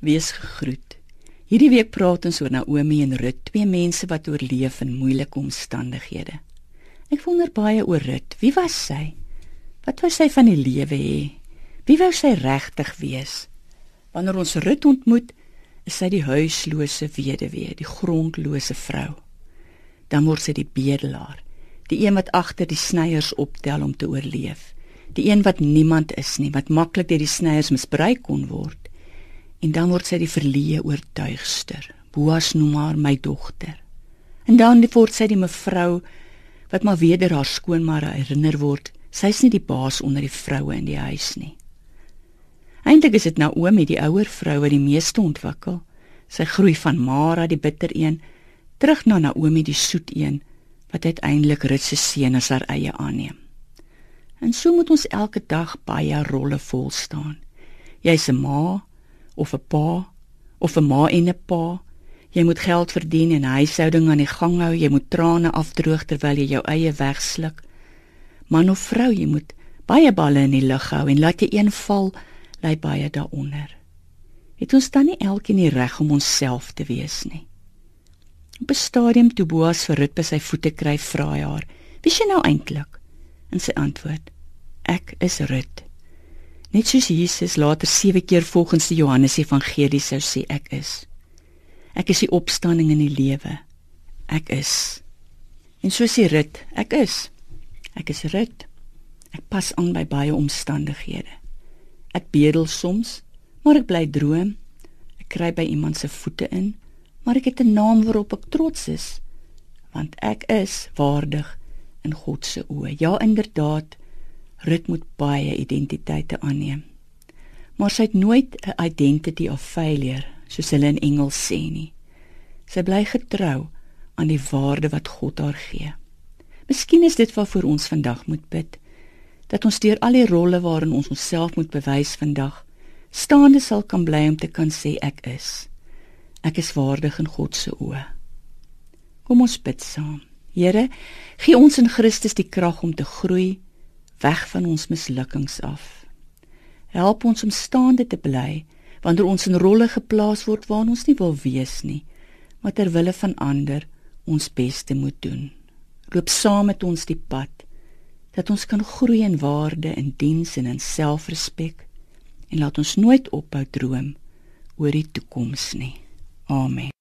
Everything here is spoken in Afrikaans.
Wees gegroet. Hierdie week praat ons oor Naomi en Rut, twee mense wat oorleef in moeilike omstandighede. Ek wonder baie oor Rut. Wie was sy? Wat wou sy van die lewe hê? Wie wou sy regtig wees? Wanneer ons Rut ontmoet, is sy die huislose weduwee, die grondlose vrou. Dan word sy die bedelaar, die een wat agter die snyers optel om te oorleef, die een wat niemand is nie, wat maklik deur die snyers misbruik kon word. En dan word sy die verleë oortuigster. Boas noem haar my dogter. En dan word sy die mevrou wat maar weer haar skoonma herinner word. Sy's nie die baas onder die vroue in die huis nie. Eintlik is dit Naomi die ouer vrou wat die meeste ontwikkel. Sy groei van Mara die bitter een terug na Naomi die soet een wat uiteindelik Rut se seun as haar eie aanneem. En so moet ons elke dag baie rolle vol staan. Jy's 'n ma of 'n pa of 'n ma en 'n pa. Jy moet geld verdien en huishouding aan die gang hou. Jy moet trane afdroog terwyl jy jou eie wegsluk. Man of vrou, jy moet baie balle in die lug hou en laat jy een val lê baie daaronder. Het ons dan nie elkeen die reg om onsself te wees nie? Op 'n stadium toe Boas vir Rut by sy voete kry, vra hy haar: "Wie is jy nou eintlik?" En sy antwoord: "Ek is Rut." Net soos Jesus later 7 keer volgens die Johannes Evangelie sou sê ek is. Ek is die opstanding in die lewe. Ek is. En so sê Rut, ek is. Ek is Rut. Ek pas aan by baie omstandighede. Ek bedel soms, maar ek bly droom. Ek kry by iemand se voete in, maar ek het 'n naam waarop ek trots is, want ek is waardig in God se oë. Ja, inderdaad, Rut moet baie identiteite aanneem. Maar sy het nooit 'n identity of failure, soos hulle in Engels sê nie. Sy bly getrou aan die waarde wat God haar gee. Miskien is dit waarvoor ons vandag moet bid dat ons deur al die rolle waarin ons onsself moet bewys vandag staande sal kan bly om te kan sê ek is. Ek is waardig in God se oë. Kom ons bid saam. Here, gee ons in Christus die krag om te groei weg van ons mislukkings af. Help ons om staande te bly wanneer ons in rolle geplaas word waarin ons nie wil wees nie, maar ter wille van ander ons beste moet doen. Loop saam met ons die pad dat ons kan groei in waarde, in diens en in selfrespek en laat ons nooit ophou droom oor die toekoms nie. Amen.